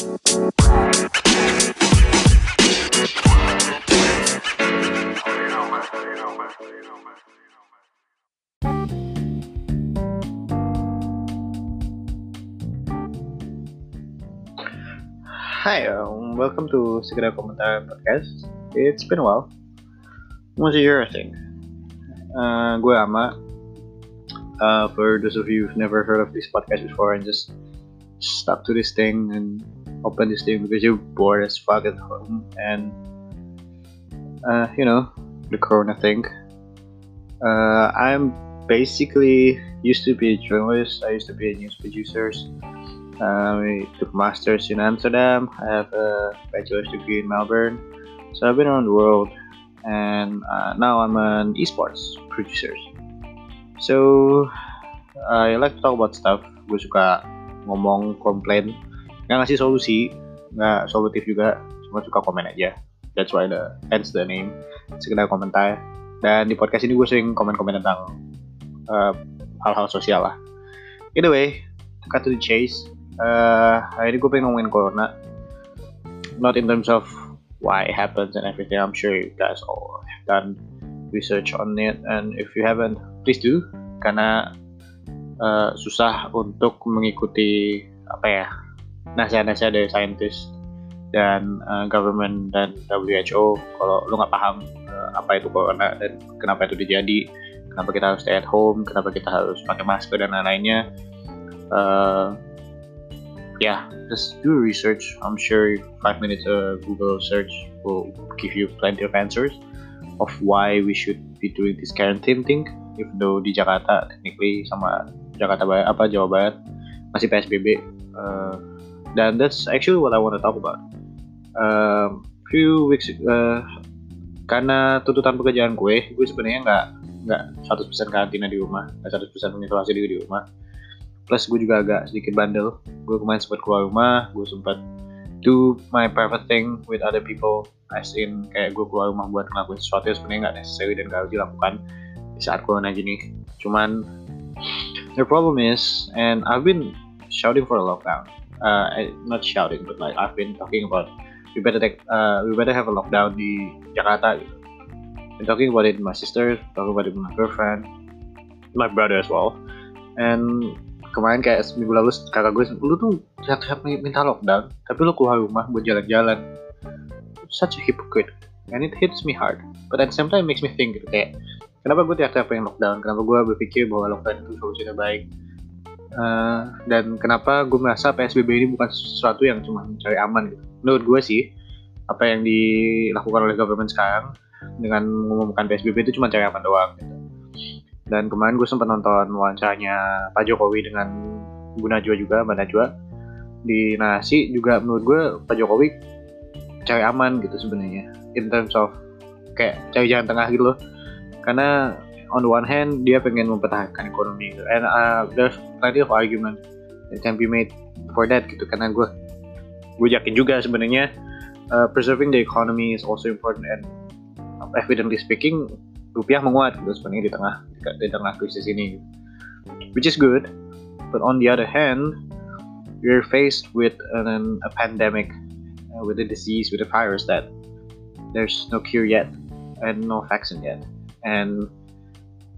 Hi, um, welcome to Segera Komentar Podcast. It's been a while. What's your thing? Uh, gue Ama. Uh, for those of you who've never heard of this podcast before and just stuck to this thing and open this thing because you're bored as fuck at home and uh, you know the Corona thing. Uh, I'm basically used to be a journalist. I used to be a news producer. Uh, I took masters in Amsterdam. I have a bachelor's degree in Melbourne. So I've been around the world, and uh, now I'm an esports producer. So I like to talk about stuff. Gue suka ngomong, komplain, nggak ngasih solusi, nggak solutif juga, cuma suka komen aja. That's why the hence the name. Sekedar komentar. Dan di podcast ini gue sering komen-komen tentang uh, hal-hal sosial lah. Either way, cut to the chase uh, hari ini gue pengen ngomongin corona not in terms of why it happens and everything I'm sure you guys all have done research on it and if you haven't please do karena uh, susah untuk mengikuti apa ya nasihat-nasihat dari scientist dan uh, government dan WHO kalau lu nggak paham uh, apa itu corona dan kenapa itu terjadi kenapa kita harus stay at home kenapa kita harus pakai masker dan lain-lainnya uh, yeah, just do research. I'm sure five minutes of Google search will give you plenty of answers of why we should be doing this quarantine thing. Even though di Jakarta technically sama Jakarta apa Jawa Barat masih PSBB. Uh, dan that's actually what I want to talk about. Um, few weeks uh, karena tuntutan pekerjaan gue, gue sebenarnya nggak nggak 100% karantina di rumah, nggak 100% mengisolasi di rumah. Plus gue juga agak sedikit bandel. Gue kemarin sempat keluar rumah gue sempat do my private thing with other people as in kayak gue keluar rumah buat ngelakuin sesuatu yang sebenarnya nggak necessary dan gak harus dilakukan di saat corona gini. Cuman the problem is and I've been shouting for a lockdown uh, not shouting but like I've been talking about we better take uh, we better have a lockdown di Jakarta gitu. Been talking about it my sister talking about it with my girlfriend my brother as well. And kemarin kayak seminggu lalu kakak gue lu tuh siap-siap minta lockdown tapi lu keluar rumah buat jalan-jalan. Such a hypocrite and it hits me hard. But at the same time it makes me think gitu kayak kenapa gue tiap-tiap pengen lockdown? Kenapa gue berpikir bahwa lockdown itu solusi terbaik uh, dan kenapa gue merasa PSBB ini bukan sesuatu yang cuma mencari aman gitu. Menurut gue sih apa yang dilakukan oleh government sekarang dengan mengumumkan PSBB itu cuma cari aman doang gitu. Dan kemarin gue sempat nonton wawancaranya Pak Jokowi dengan Bu Najwa juga Mbak Najwa. Di Nasi juga menurut gue Pak Jokowi cari aman gitu sebenarnya in terms of kayak cari jalan tengah gitu loh. Karena on one hand dia pengen mempertahankan ekonomi. And uh, there's plenty of argument that can be made for that gitu. Karena gue gue yakin juga sebenarnya uh, preserving the economy is also important. And evidently speaking rupiah menguat gitu sebenarnya di tengah di tengah krisis ini. Which is good. But on the other hand we're faced with an, a pandemic uh, with a disease with a virus that there's no cure yet and no vaccine yet. And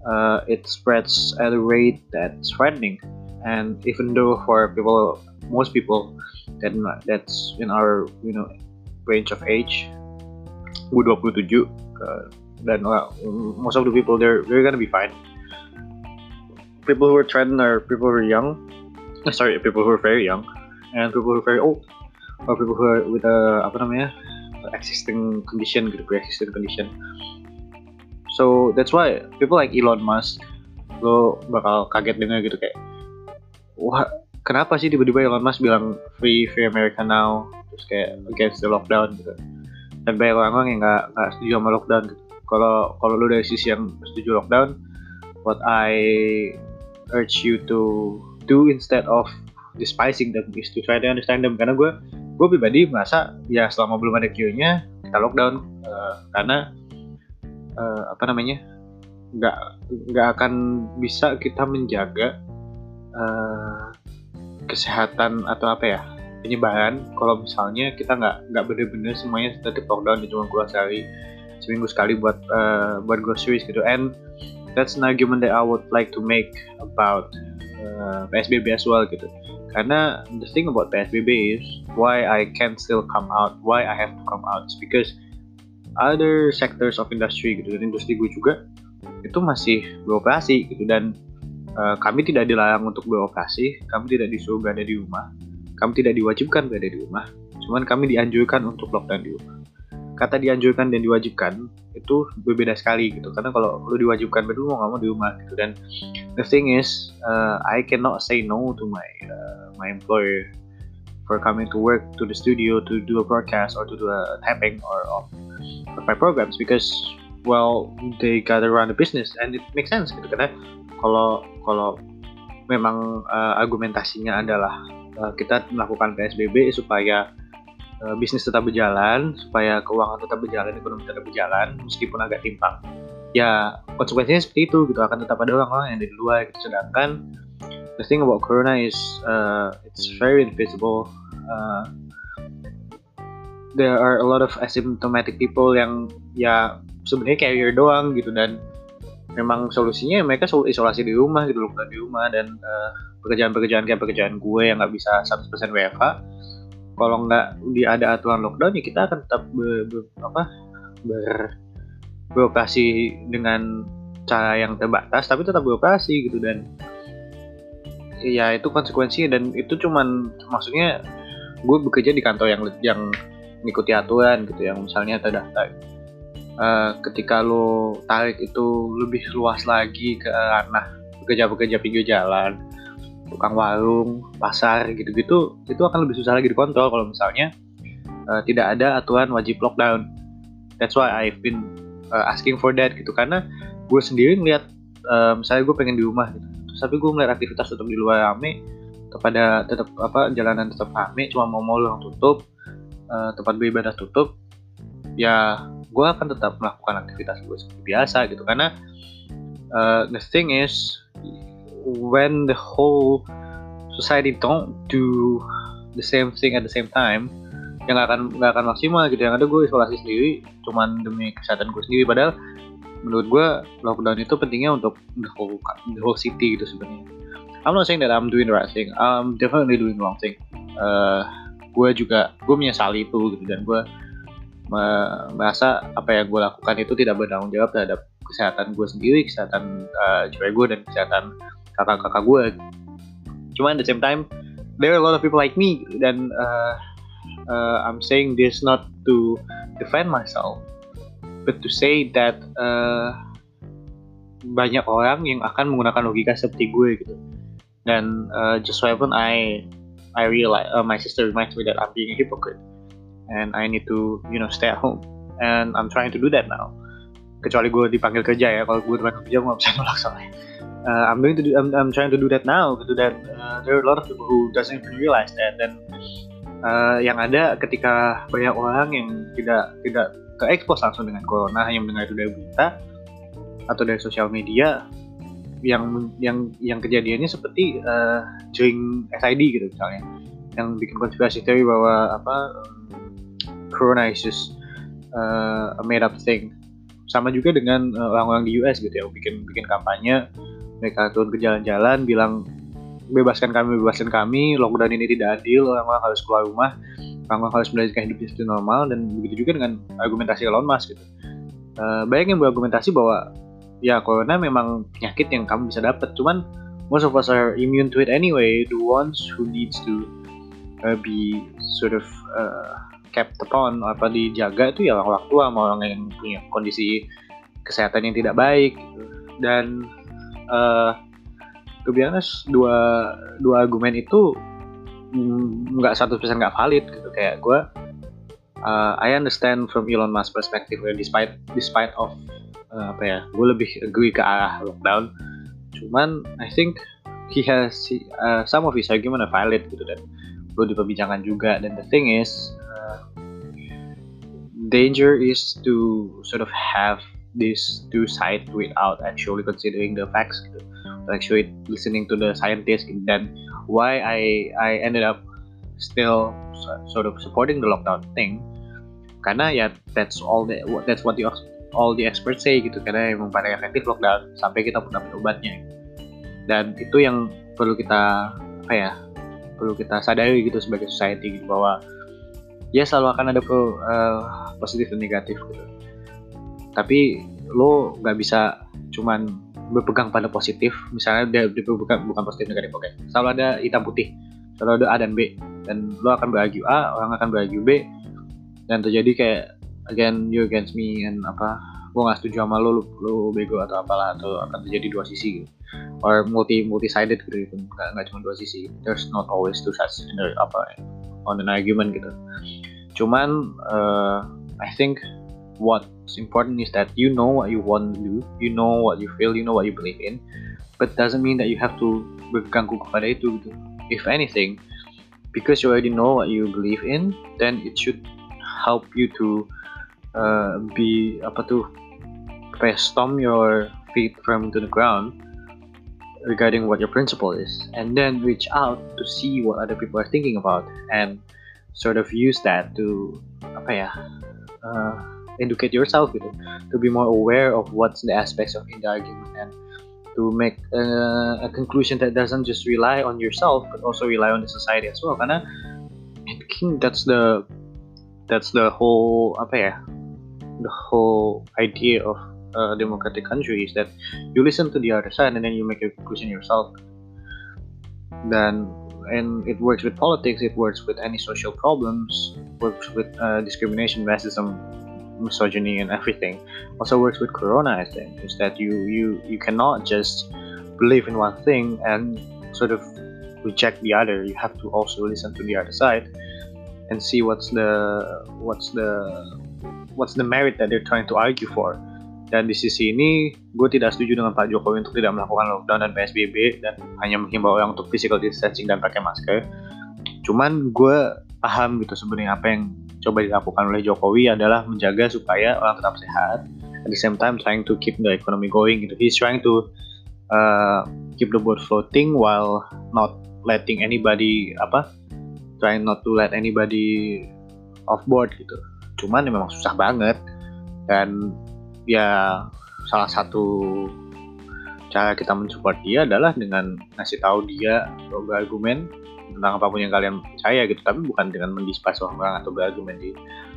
uh, it spreads at a rate that's frightening and even though for people most people that that's in our you know range of age gue 27 uh, then well, most of the people they're they're gonna be fine. People who are threatened are people who are young. Sorry, people who are very young, and people who are very old, or people who are with a apa namanya existing condition pre-existing condition. So that's why people like Elon Musk lo bakal kaget dengar gitu kayak wah kenapa sih tiba-tiba Elon Musk bilang free free America now? Terus kayak against the lockdown gitu. Dan banyak orang-orang yang nggak nggak setuju sama lockdown gitu. Kalau kalau lu dari sisi yang setuju lockdown what I urge you to do instead of despising them is to try to understand them. Karena gue gue pribadi merasa ya selama belum ada Q-nya kita lockdown. Uh, karena uh, apa namanya nggak nggak akan bisa kita menjaga uh, kesehatan atau apa ya penyebaran. Kalau misalnya kita nggak nggak bener-bener semuanya tetap lockdown cuma keluar sekali seminggu sekali buat uh, buat groceries gitu. And that's an argument that I would like to make about uh, PSBB as well gitu. Karena the thing about PSBB is why I can still come out why I have to come out is because other sectors of industry gitu dan industri gue juga itu masih beroperasi gitu. Dan uh, kami tidak dilarang untuk beroperasi kami tidak disuruh berada di rumah kami tidak diwajibkan berada di rumah cuman kami dianjurkan untuk lockdown di rumah. Kata dianjurkan dan diwajibkan itu berbeda sekali gitu. Karena kalau lu diwajibkan lu mau nggak mau di rumah gitu. Dan the thing is uh, I cannot say no to my uh, my employer for coming to work to the studio to do a broadcast or to do a tapping or of, of my programs because well they gotta run a business and it makes sense gitu karena kalau kalau memang uh, argumentasinya adalah uh, kita melakukan PSBB supaya uh, bisnis tetap berjalan, supaya keuangan tetap berjalan, ekonomi tetap berjalan, meskipun agak timpang. Ya konsekuensinya seperti itu gitu akan tetap ada orang-orang yang di luar gitu. Sedangkan the thing about corona is uh, it's very invisible. Uh, there are a lot of asymptomatic people yang ya sebenarnya carrier doang gitu dan memang solusinya mereka isolasi di rumah gitu loh di rumah dan pekerjaan-pekerjaan kayak pekerjaan gue yang nggak bisa 100% WFH kalau nggak ada aturan lockdown ya kita akan tetap ber, ber, apa ber, beroperasi dengan cara yang terbatas tapi tetap beroperasi gitu dan ya itu konsekuensinya dan itu cuman maksudnya gue bekerja di kantor yang yang mengikuti aturan gitu yang misalnya terdaftar uh, ketika lo tarik itu lebih luas lagi ke ranah pekerja-pekerja pinggir jalan tukang warung, pasar gitu-gitu itu akan lebih susah lagi dikontrol kalau misalnya uh, tidak ada aturan wajib lockdown. That's why I've been uh, asking for that gitu karena gue sendiri ngeliat uh, misalnya gue pengen di rumah gitu, tapi gue melihat aktivitas tetap di luar rame, kepada tetap apa jalanan tetap rame, cuma mau mall yang tutup, uh, tempat beribadah tutup, ya gue akan tetap melakukan aktivitas gue seperti biasa gitu. Karena uh, the thing is when the whole society don't do the same thing at the same time yang gak akan nggak akan maksimal gitu. Yang ada gue isolasi sendiri cuman demi kesehatan gue sendiri. Padahal menurut gue lockdown itu pentingnya untuk the whole the whole city gitu sebenarnya. I'm not saying that I'm doing the right thing. I'm definitely doing the wrong thing. Uh, gue juga gue menyesali itu gitu dan gue merasa apa yang gue lakukan itu tidak bertanggung jawab terhadap kesehatan gue sendiri kesehatan uh, cewek gue dan kesehatan kakak-kakak gue cuma at the same time there are a lot of people like me dan uh, uh, I'm saying this not to defend myself but to say that uh, banyak orang yang akan menggunakan logika seperti gue gitu. Dan uh, just so happen I I realize uh, my sister reminds me that I'm being a hypocrite. And I need to you know stay at home. And I'm trying to do that now. Kecuali gue dipanggil kerja ya. Kalau gue dipanggil kerja gue gak bisa nolak soalnya. Uh, I'm going to do I'm, I'm trying to do that now gitu. Dan uh, there are a lot of people who doesn't even realize that. Dan uh, yang ada ketika banyak orang yang tidak tidak terekspos langsung dengan corona hanya mendengar itu dari berita atau dari sosial media yang yang yang kejadiannya seperti uh, during SID gitu misalnya yang bikin konspirasi teori bahwa apa corona is just uh, a made up thing. Sama juga dengan orang-orang uh, di US gitu ya bikin bikin kampanye mereka turun ke jalan-jalan bilang bebaskan kami bebaskan kami lockdown ini tidak adil orang-orang harus keluar rumah orang-orang harus melanjutkan hidup seperti normal dan begitu juga dengan argumentasi Elon Musk gitu uh, banyak yang berargumentasi bahwa ya corona memang penyakit yang kamu bisa dapat cuman most of us are immune to it anyway the ones who needs to uh, be sort of uh, kept upon apa dijaga itu ya orang tua sama orang yang punya kondisi kesehatan yang tidak baik gitu. dan uh, honest dua dua argumen itu nggak satu persen nggak valid gitu kayak gue uh, I understand from Elon Musk perspective where despite despite of uh, apa ya gue lebih agree ke arah lockdown cuman I think he has uh, some of his argument are valid gitu dan perlu diperbincangkan juga dan the thing is uh, danger is to sort of have this two side without actually considering the facts gitu. actually listening to the scientists gitu. dan why I I ended up still sort of supporting the lockdown thing. Karena ya that's all the that's what the all the experts say gitu. Karena emang paling efektif lockdown sampai kita pun dapat obatnya. Dan itu yang perlu kita apa ya perlu kita sadari gitu sebagai society gitu bahwa ya selalu akan ada pro, uh, positif dan negatif gitu. Tapi lo nggak bisa cuman berpegang pada positif. Misalnya dia, dia bukan positif negatif oke. Okay. selalu ada hitam putih selalu ada A dan B. Dan lo akan berargu A orang akan berargu B. Dan terjadi kayak again you against me and apa gue nggak setuju sama lo, lo lo bego atau apalah atau akan terjadi dua sisi gitu. Or multi multi sided gitu gitu. Nggak nggak cuma dua sisi. There's not always two sides in the, apa on an argument gitu. Cuman uh, I think what's important is that you know what you want to do you know what you feel you know what you believe in but doesn't mean that you have to berganggu kepada itu if anything because you already know what you believe in then it should help you to uh, be apa tuh stomp your feet firm to the ground regarding what your principle is and then reach out to see what other people are thinking about and sort of use that to apa ya uh, educate yourself gitu to be more aware of what's the aspects of in the argument and to make uh, a conclusion that doesn't just rely on yourself but also rely on the society as well karena I think that's the that's the whole apa ya the whole idea of a democratic country is that you listen to the other side and then you make a conclusion yourself. Then and it works with politics it works with any social problems works with uh, discrimination racism misogyny and everything also works with corona i think is that you you you cannot just believe in one thing and sort of reject the other. You have to also listen to the other side and see what's the what's the what's the merit that they're trying to argue for. Dan di sisi ini gue tidak setuju dengan Pak Jokowi untuk tidak melakukan lockdown dan PSBB dan hanya menghimbau orang untuk physical distancing dan pakai masker. Cuman gue paham gitu sebenarnya apa yang coba dilakukan oleh Jokowi adalah menjaga supaya orang tetap sehat. At the same time trying to keep the economy going gitu. He's trying to uh, keep the boat floating while not letting anybody apa trying not to let anybody off board gitu. Cuman memang susah banget. Dan ya salah satu cara kita mensupport dia adalah dengan ngasih tahu dia berargumen tentang apa pun yang kalian percaya gitu. Tapi bukan dengan mendispas orang atau berargumen di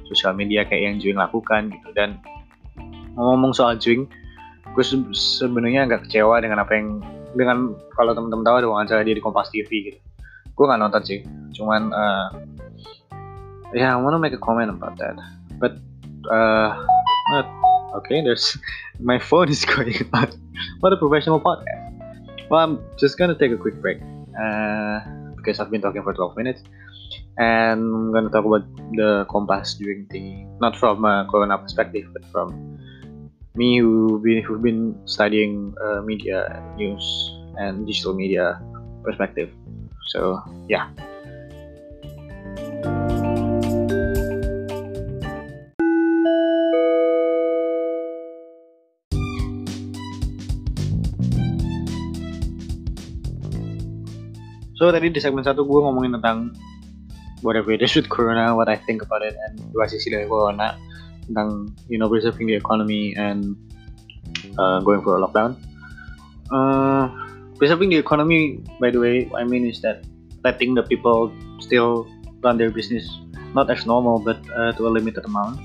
sosial media kayak yang Juing lakukan gitu. Dan ngomong soal Juing gue se sebenarnya agak kecewa dengan apa yang dengan kalau teman-teman tahu ada wawancara dia di Kompas TV gitu. Gue nggak nonton sih. Cuman uh, ya yeah, I wanna make a comment about that. But uh, okay there's my phone is going on what a professional podcast. Well I'm just gonna take a quick break. Uh, because I've been talking for 12 minutes. And I'm to talk about the Compass during the not from a Corona perspective but from me who been who've been studying uh, media news and digital media perspective. So yeah So tadi di segmen satu gue ngomongin tentang whatever it is with Corona, what I think about it, and dua sisi dari Corona tentang you know preserving the economy and uh, going for a lockdown. Uh, preserving the economy, by the way, I mean is that letting the people still run their business not as normal but uh, to a limited amount.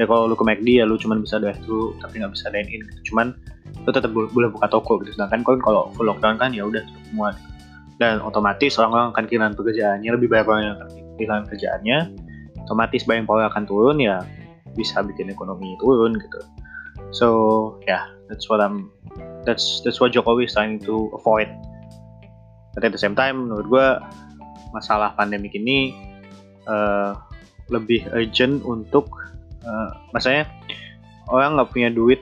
Ya kalau lu ke McD ya lu cuma bisa drive thru tapi nggak bisa dine in. Gitu. Cuman lu tetap boleh buka toko gitu. Sedangkan kalau full lockdown kan ya udah semua. Gitu dan otomatis orang-orang akan kehilangan pekerjaannya lebih banyak orang yang akan kehilangan kerjaannya otomatis buying power akan turun ya bisa bikin ekonomi turun gitu. So yeah that's what I'm that's that's what Jokowi is trying to avoid. But at the same time menurut gue masalah pandemik ini uh, lebih urgent untuk uh, maksudnya orang nggak punya duit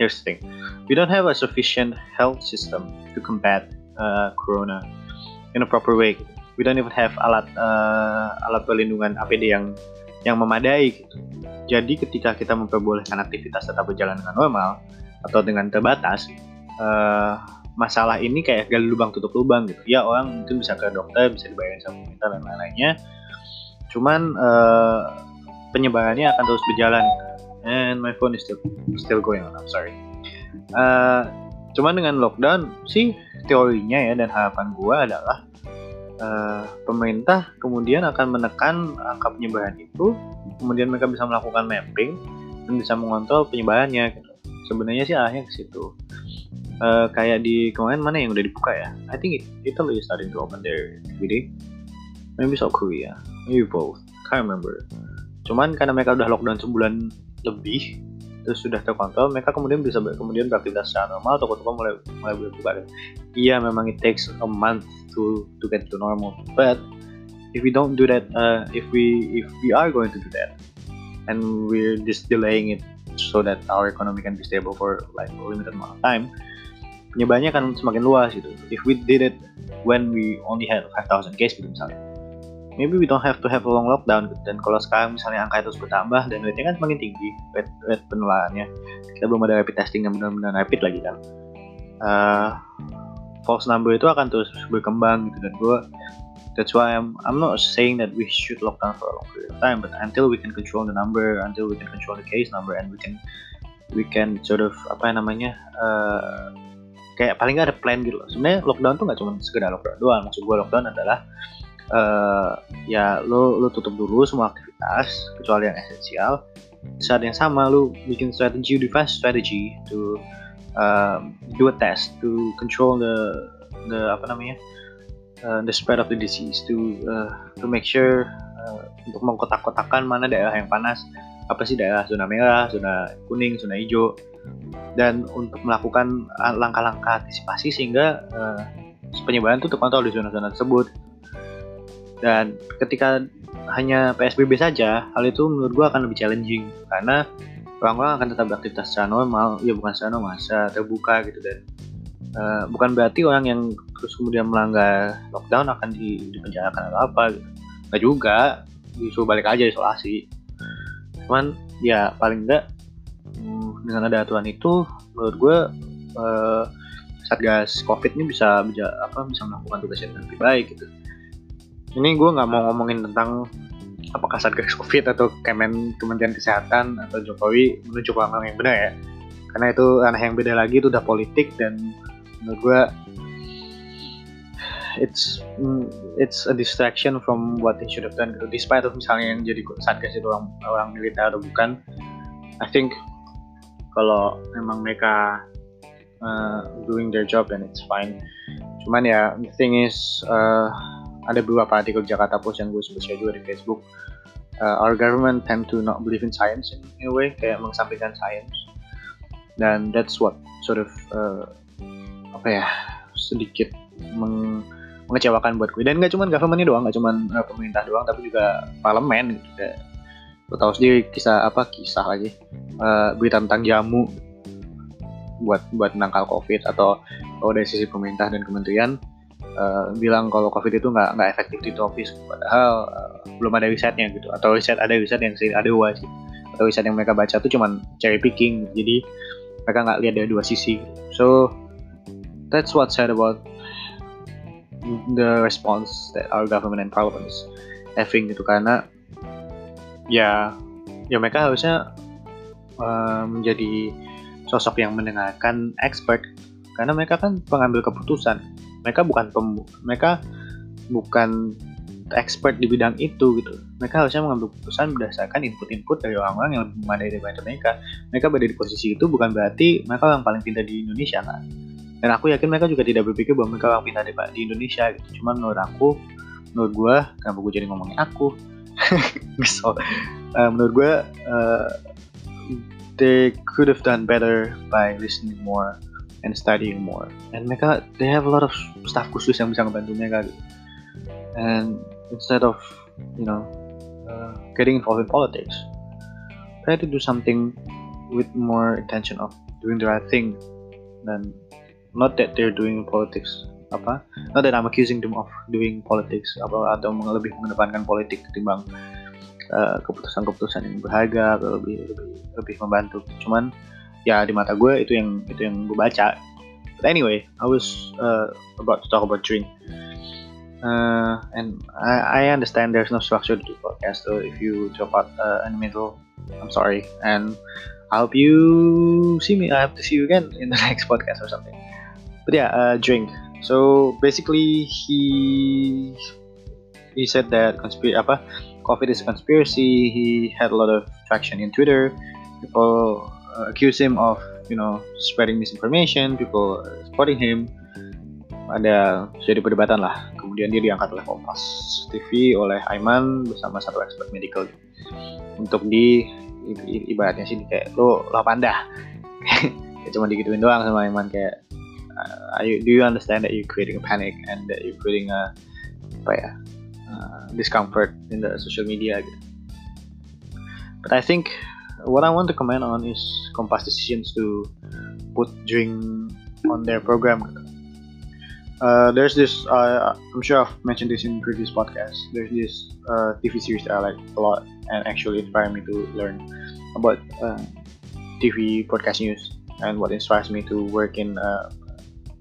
here's the thing. We don't have a sufficient health system to combat uh, corona in a proper way. We don't even have alat uh, alat pelindungan APD yang yang memadai gitu. Jadi ketika kita memperbolehkan aktivitas tetap berjalan dengan normal atau dengan terbatas, uh, masalah ini kayak gali lubang tutup lubang gitu. Ya orang mungkin bisa ke dokter bisa dibayarin sama pemerintah dan lain-lainnya. Cuman uh, penyebarannya akan terus berjalan and my phone is still still going on I'm sorry. Uh, cuman dengan lockdown sih teorinya ya dan harapan gue adalah uh, pemerintah kemudian akan menekan angka penyebaran itu kemudian mereka bisa melakukan mapping dan bisa mengontrol penyebarannya gitu. sebenarnya sih arahnya ke situ. Uh, kayak di kemarin mana yang udah dibuka ya? I think it, Italy is starting to open their DVD maybe South Korea maybe both can't remember. Cuman karena mereka udah lockdown sebulan lebih terus sudah terkontrol mereka kemudian bisa kemudian beraktivitas secara normal toko-toko mulai mulai buka iya memang it takes a month to to get to normal. But if we don't do that uh, if we if we are going to do that and we're just delaying it so that our economy can be stable for like a limited amount of time penyebarannya akan semakin luas gitu. If we did it when we only had 5000 case gitu misalnya maybe we don't have to have a long lockdown. Dan kalau sekarang misalnya angka itu bertambah dan rate-nya kan semakin tinggi rate, rate penularannya. Kita belum ada rapid testing yang benar-benar rapid lagi kan. Uh, false number itu akan terus berkembang gitu dan gue that's why I'm I'm not saying that we should lock down for a long period of time but until we can control the number until we can control the case number and we can we can sort of apa namanya uh, kayak paling nggak ada plan gitu loh. Sebenarnya lockdown tuh nggak cuma sekedar lockdown doang. Maksud gue lockdown adalah uh, ya lo lo tutup dulu semua aktivitas kecuali yang esensial. Saat yang sama lo bikin strategi device strategy to um, do a test to control the the apa namanya uh, the spread of the disease to uh, to make sure uh, untuk mengkotak-kotakan mana daerah yang panas. Apa sih daerah zona merah zona kuning zona hijau. Dan untuk melakukan langkah-langkah antisipasi sehingga uh, penyebaran itu terkontrol di zona-zona tersebut dan ketika hanya PSBB saja, hal itu menurut gue akan lebih challenging karena orang-orang akan tetap beraktivitas secara normal, ya bukan secara normal, secara terbuka gitu dan uh, bukan berarti orang yang terus kemudian melanggar lockdown akan di, dipenjarakan atau apa gitu. Nggak juga, disuruh balik aja isolasi. Cuman ya paling enggak hmm, dengan ada aturan itu menurut gue uh, satgas covid ini bisa bisa apa bisa melakukan tugasnya dengan lebih baik gitu ini gue nggak mau ngomongin tentang apakah satgas covid atau kemen kementerian kesehatan atau jokowi menuju ke yang benar ya karena itu ranah yang beda lagi itu udah politik dan menurut gue it's it's a distraction from what they should have done gitu. Despite of misalnya yang jadi satgas itu orang orang militer atau bukan, I think kalau memang mereka uh, doing their job then it's fine. Cuman ya the thing is uh, ada beberapa artikel Jakarta Post yang gue share juga di Facebook. Uh, our government tend to not believe in science in, a way kayak mengesampingkan science. Dan that's what sort of uh, apa ya sedikit meng, mengecewakan buat gue. Dan nggak cuma governmentnya doang nggak cuma uh, pemerintah doang tapi juga parlemen gitu. Kayak lo tahu sendiri kisah apa kisah lagi uh, berita tentang jamu buat buat menangkal covid atau kalau dari sisi pemerintah dan kementerian uh, bilang kalau covid itu nggak nggak efektif di tropis padahal uh, belum ada risetnya gitu. Atau riset ada riset yang ada dua sih. Atau riset yang mereka baca tuh cuman cherry picking. Jadi mereka nggak lihat dari dua sisi. So that's what said about the response that our government and parliament is having gitu. Karena ya ya mereka harusnya uh, menjadi sosok yang mendengarkan expert. Karena mereka kan pengambil keputusan mereka bukan pem, mereka bukan expert di bidang itu gitu. Mereka harusnya mengambil keputusan berdasarkan input-input dari orang-orang yang lebih memadai daripada mereka. Mereka berada di posisi itu bukan berarti mereka orang paling pintar di Indonesia kan. Dan aku yakin mereka juga tidak berpikir bahwa mereka orang pintar di Indonesia gitu. Cuman menurut aku, menurut gue, kenapa gue jadi ngomongin aku? so, uh, menurut gue, uh, they could have done better by listening more and studying more. And mereka they have a lot of staff khusus yang bisa ngebantu mereka gitu. And instead of you know uh, getting involved in politics try to do something with more intention of doing the right thing dan not that they're doing politics apa not that I'm accusing them of doing politics apa atau lebih mengedepankan politik ketimbang uh, keputusan-keputusan uh, yang berharga lebih lebih lebih membantu. Cuman ya di mata gue itu yang itu yang gue baca But anyway, I was uh, about to talk about drink. Uh, and I, I understand there's no structure to the podcast, so if you drop out uh, in the middle, I'm sorry. And I hope you see me. I hope to see you again in the next podcast or something. But yeah, uh, drink. So basically, he he said that conspiracy apa COVID is a conspiracy. He had a lot of traction in Twitter. People accuse him of you know spreading misinformation. People supporting him. Ada jadi perdebatan lah. Kemudian dia diangkat oleh Kompas TV oleh Aiman bersama satu expert medical untuk di ibaratnya sih kayak lo pandah kayak cuma digituin doang sama Aiman kayak uh, you, do you understand that you creating a panic and that you creating a apa ya uh, discomfort in the social media gitu. But I think what I want to comment on is Compass decisions to put drink on their program. Uh, there's this uh, I'm sure I've mentioned this in previous podcasts. There's this uh, TV series that I like a lot and actually inspired me to learn about uh, TV podcast news and what inspires me to work in uh,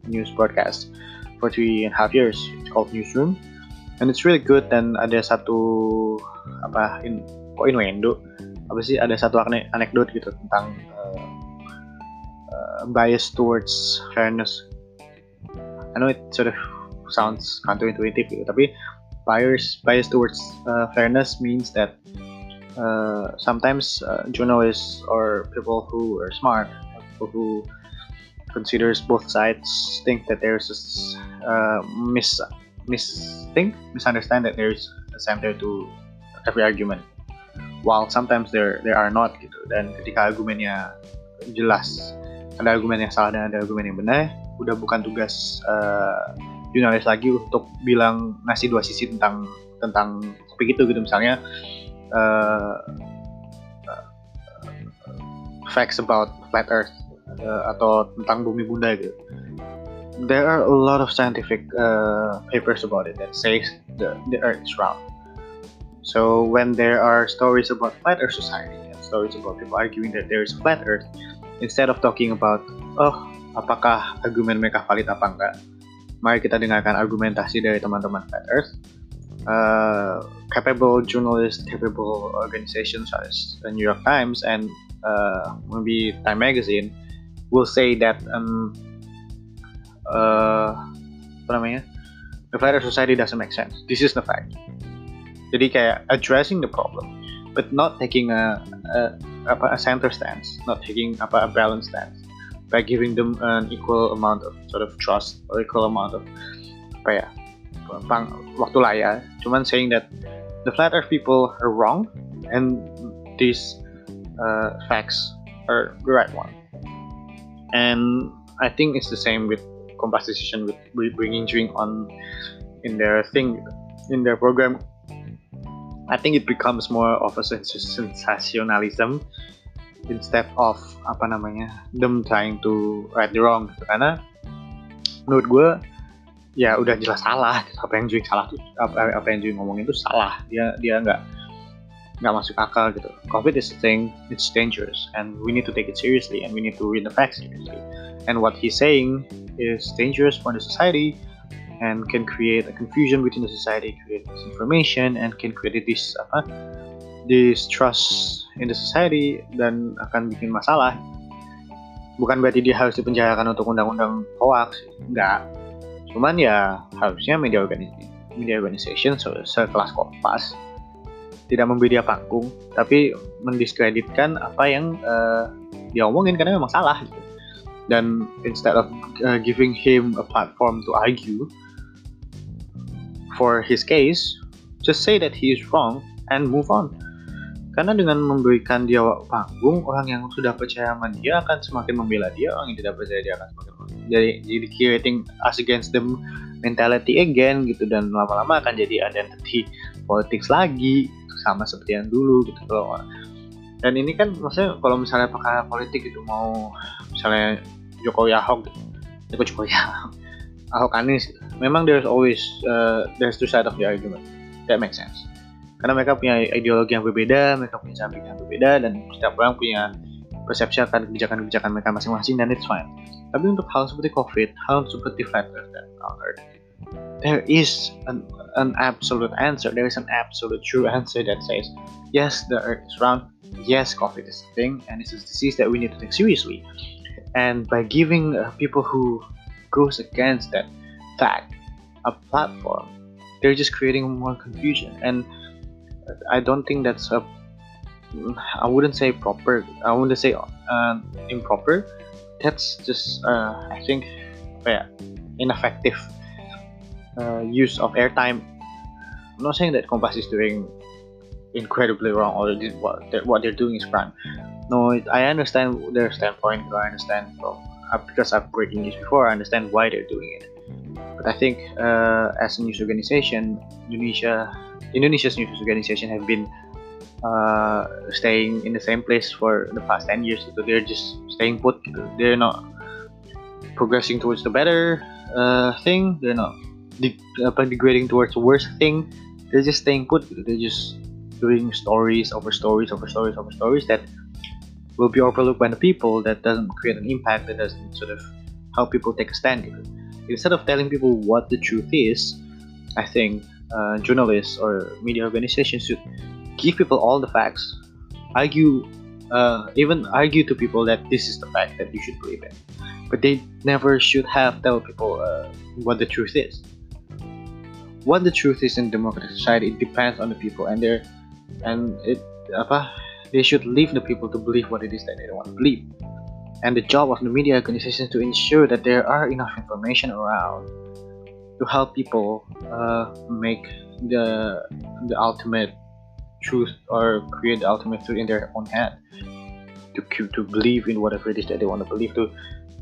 news broadcast for three and a half years. It's called Newsroom and it's really good. Dan ada satu apa in kok innuendo apa sih ada satu anekdot gitu tentang uh, uh, bias towards fairness. I know it sort of sounds counterintuitive gitu, tapi bias bias towards uh, fairness means that uh, sometimes uh, journalists or people who are smart, people who considers both sides, think that there's a uh, mis mis think misunderstand that there's a center to every argument, while sometimes there there are not gitu. Dan ketika argumennya jelas, ada argumen yang salah dan ada argumen yang benar, udah bukan tugas uh, jurnalis lagi untuk bilang ngasih dua sisi tentang tentang topik itu gitu. Misalnya uh, facts about flat earth uh, atau tentang bumi bunda gitu. There are a lot of scientific uh, papers about it that says the, the earth is round so when there are stories about flat earth society and stories about people arguing that there is flat earth instead of talking about oh apakah argumen mereka valid apa enggak. Mari kita dengarkan argumentasi dari teman-teman Flat Earth. Uh, capable journalists, capable organizations such as the New York Times and uh, maybe Time Magazine will say that um, uh, apa namanya the Flat Earth Society doesn't make sense. This is the fact. Jadi kayak addressing the problem, but not taking a, a apa a center stance, not taking apa a balanced stance by giving them an equal amount of sort of trust or equal amount of apa ya pang, waktu lah ya cuman saying that the flat earth people are wrong and these uh, facts are the right one. And I think it's the same with Kompas decision with bringing drink on in their thing in their program I think it becomes more of a sensationalism instead of apa namanya them trying to right the wrong. Gitu. karena menurut gue ya udah jelas salah. Apa yang Jui salah tuh apa, apa yang Jui ngomong itu salah. Dia dia nggak nggak masuk akal gitu. COVID is a thing it's dangerous and we need to take it seriously and we need to read the facts seriously. And what he's saying is dangerous for the society and can create a confusion within the society create misinformation and can create this apa distrust in the society dan akan bikin masalah. Bukan berarti dia harus dipenjarakan untuk undang-undang hoax, enggak. Cuman ya harusnya media organisasi, media organization sekelas Kompas tidak memberi dia panggung, tapi mendiskreditkan apa yang uh, dia omongin karena memang salah. Gitu. Dan instead of uh, giving him a platform to argue for his case, just say that he is wrong and move on karena dengan memberikan dia panggung, orang yang sudah percaya sama dia akan semakin membela dia, orang yang tidak percaya dia akan semakin jadi jadi creating us against them mentality again gitu dan lama-lama akan jadi identity politics lagi sama seperti yang dulu gitu loh. Dan ini kan maksudnya kalau misalnya pakai politik itu mau misalnya Jokowi Ahok gitu. Jokowi Jokowi Ahok, Ahok Anies. Memang there's always uh, there's two side of the argument. That makes sense karena mereka punya ideologi yang berbeda, mereka punya cara yang berbeda, dan setiap orang punya persepsi akan kebijakan-kebijakan mereka masing-masing dan it's fine. Tapi untuk hal seperti COVID, hal seperti earth dan earth, there is an, an absolute answer. There is an absolute true answer that says, yes, the earth is round. Yes, COVID is a thing, and it's a disease that we need to take seriously. And by giving uh, people who goes against that fact a platform, they're just creating more confusion. And I don't think that's a I wouldn't say proper. I wouldn't say uh, improper. That's just uh, I think yeah, ineffective uh, use of airtime. I'm not saying that Compass is doing incredibly wrong or what they're, what they're doing is crime. No, I understand their standpoint. I understand from because I've breaking news before. I understand why they're doing it. But I think uh, as a news organization, Indonesia, Indonesia's news organization have been uh, staying in the same place for the past 10 years so they're just staying put they're not progressing towards the better uh, thing they're not de- degrading towards the worst thing they're just staying put they're just doing stories over stories over stories over stories that will be overlooked by the people that doesn't create an impact that doesn't sort of help people take a stand instead of telling people what the truth is i think uh, journalists or media organizations should give people all the facts, argue, uh, even argue to people that this is the fact that you should believe in. But they never should have tell people uh, what the truth is. What the truth is in democratic society, it depends on the people, and their and it apa they should leave the people to believe what it is that they want to believe. And the job of the media organizations to ensure that there are enough information around to help people uh, make the the ultimate truth or create the ultimate truth in their own head to to believe in whatever it is that they want to believe to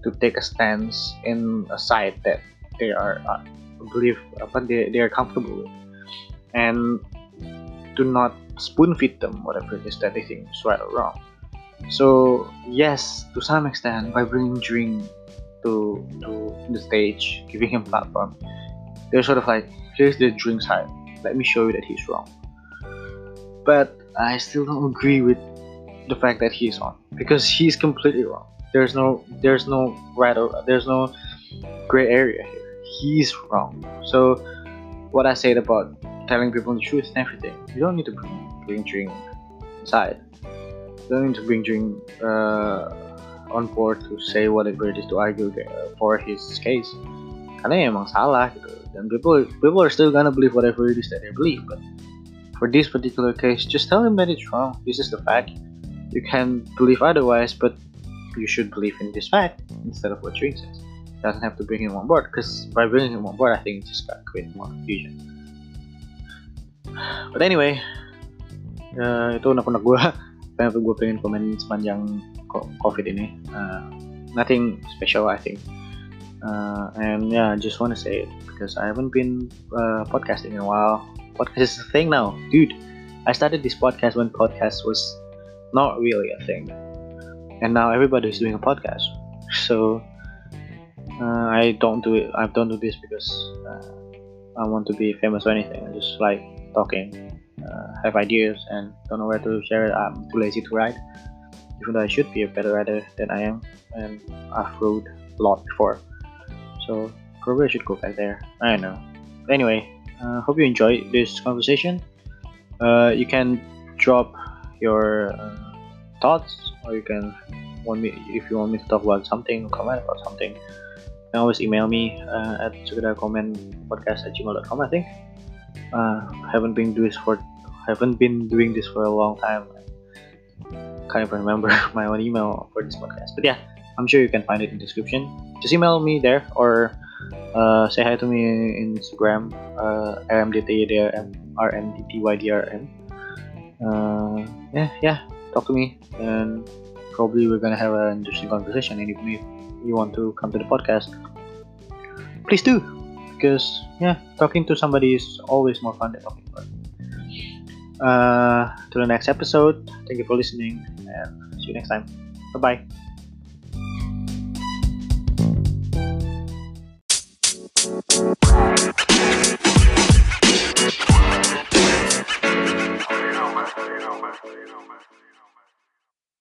to take a stance in a side that they are uh, believe but they, they are comfortable with and do not spoon feed them whatever it is that they think is right or wrong so yes to some extent by bringing drink to to the stage giving him platform they're sort of like here's the drink side let me show you that he's wrong but I still don't agree with the fact that he's on because he's completely wrong. There's no there's no right or there's no gray area here. He's wrong. So what I said about telling people the truth and everything, you don't need to bring, bring drink inside. You don't need to bring drink uh, on board to say whatever it is to argue for his case. Karena emang salah gitu. Dan people people are still gonna believe whatever it is that they believe, but for this particular case, just tell him that it's wrong. This is the fact. You can believe otherwise, but you should believe in this fact instead of what Drink says. Doesn't have to bring him on board, because by bringing him on board, I think it just got create more confusion. But anyway, uh, itu unek-unek gue pengen gue pengen komen sepanjang covid ini uh, nothing special I think uh, and yeah I just want to say it because I haven't been uh, podcasting in a while podcast is a thing now, dude. I started this podcast when podcast was not really a thing, and now everybody is doing a podcast. So uh, I don't do it. I don't do this because uh, I want to be famous or anything. I just like talking, have ideas, and don't know where to share it. I'm too lazy to write, even though I should be a better writer than I am, and I've wrote a lot before. So probably I should go back there. I don't know. Anyway, uh, hope you enjoyed this conversation. Uh, you can drop your uh, thoughts, or you can want me if you want me to talk about something, comment about something. You can always email me uh, at comment podcast at gmail.com. I think. Uh, haven't been doing this for haven't been doing this for a long time. Can't even remember my own email for this podcast, but yeah, I'm sure you can find it in the description. Just email me there or uh, say hi to me in Instagram uh, rmdtydrm uh, yeah yeah talk to me and probably we're gonna have an interesting conversation and if you want to come to the podcast please do because yeah talking to somebody is always more fun than talking about uh, to the next episode. Thank you for listening and see you next time. Bye bye